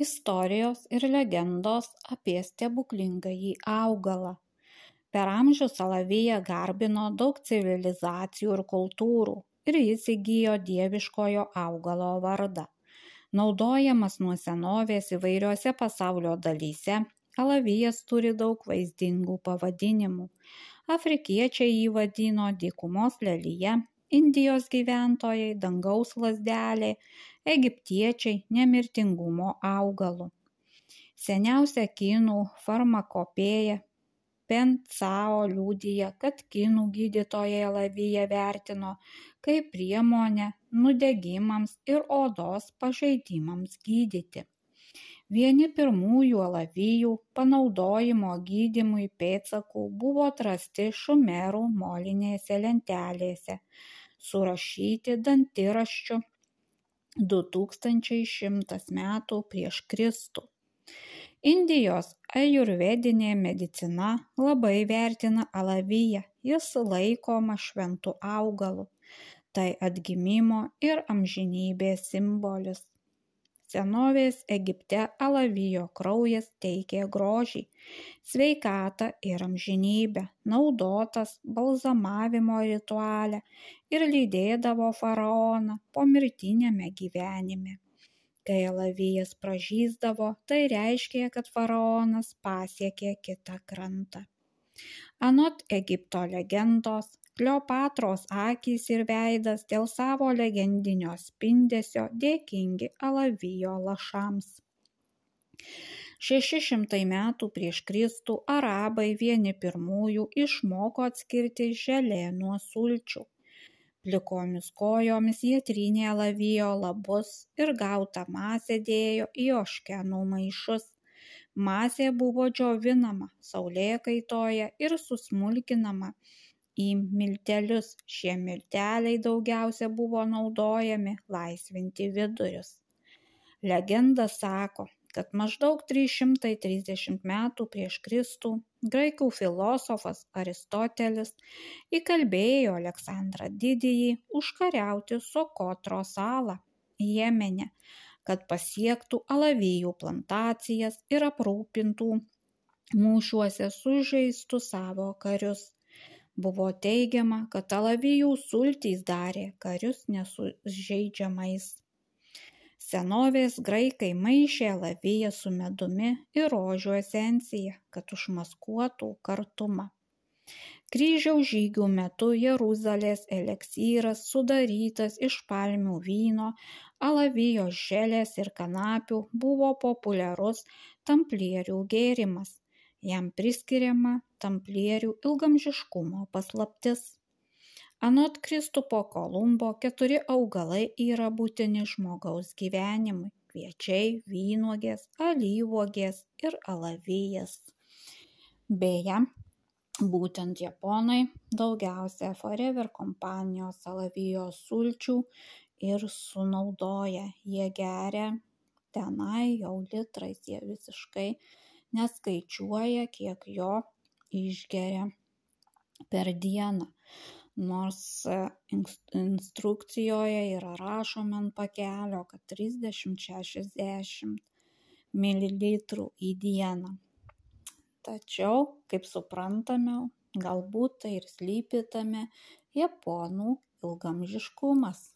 istorijos ir legendos apie stebuklingąjį augalą. Per amžius alaviją garbino daug civilizacijų ir kultūrų ir jis įgijo dieviškojo augalo vardą. Naudojamas nuo senovės įvairiose pasaulio dalyse alavijas turi daug vaizdingų pavadinimų. Afrikiečiai jį vadino dykumos lelija indijos gyventojai dangaus lazdelė egiptiečiai nemirtingumo augalu seniausia kinų farmakopėja Pencao liūdija, kad kinų gydytojai alaviją vertino kaip priemonę nudegimams ir odos pažeidimams gydyti. Vieni pirmųjų alavijų panaudojimo gydimui pėdsakų buvo atrasti šumerų molinėse lentelėse, surašyti dantiraščiu 2100 metų prieš Kristų. Indijos ajurvedinė medicina labai vertina alaviją, jis laikoma šventu augalu, tai atgimimo ir amžinybės simbolis senovės egipte alavijo kraujas teikė grožį sveikatą ir amžinybę naudotas balzamavimo rituale ir lydėdavo faraoną pomirtiniame gyvenime. Kai alavijas pražysdavo tai reiškė kad faraonas pasiekė kitą krantą. Anot egipto legendos kleopatros akys ir veidas dėl savo legendinio spindesio dėkingi alavijo lašams. Šeši šimtai metų prieš kristų arabai vieni pirmųjų išmoko atskirti želė nuo sulčių. Plikomis kojomis jie trynė alavijo lapus ir gautą masę dėjo į oškenų maišus. Masė buvo džiovinama saulėkaitoje ir susmulkinama į miltelius šie milteliai daugiausia buvo naudojami laisvinti vidurius legenda sako kad maždaug 330 metų prieš Kristų graikų filosofas Aristotelis įkalbėjo Aleksandrą didįjį užkariauti Sokotro salą Jemene, kad pasiektų alavijų plantacijas ir aprūpintų mūšiuose sužeistų savo karius. Buvo teigiama, kad alavijų sultys darė karius nesužeidžiamais. Senovės graikai maišė alaviją su medumi ir rožių esencija, kad užmaskuotų kartumą. Kryžiaus žygių metu Jeruzalės eleksyras sudarytas iš palmių vyno, alavijos želės ir kanapių buvo populiarus tamplierių gėrimas jam priskiriama tamplierių ilgamžiškumo paslaptis. Anot kristupo kolumbo keturi augalai yra būtini žmogaus gyvenimui kviečiai vynuogės alyvuogės ir alavijas. Beje būtent japonai daugiausia forever kompanijos alavijos sulčių ir sunaudoja. Jie geria tenai jau litrais jie visiškai neskaičiuoja kiek jo išgeria per dieną. Nors e, instrukcijoje yra rašoma ant pakelio kad trisdešimt šešiasdešimt mililitrų į dieną. Tačiau kaip suprantame galbūt tai ir slypi tame japonų ilgaamžiškumas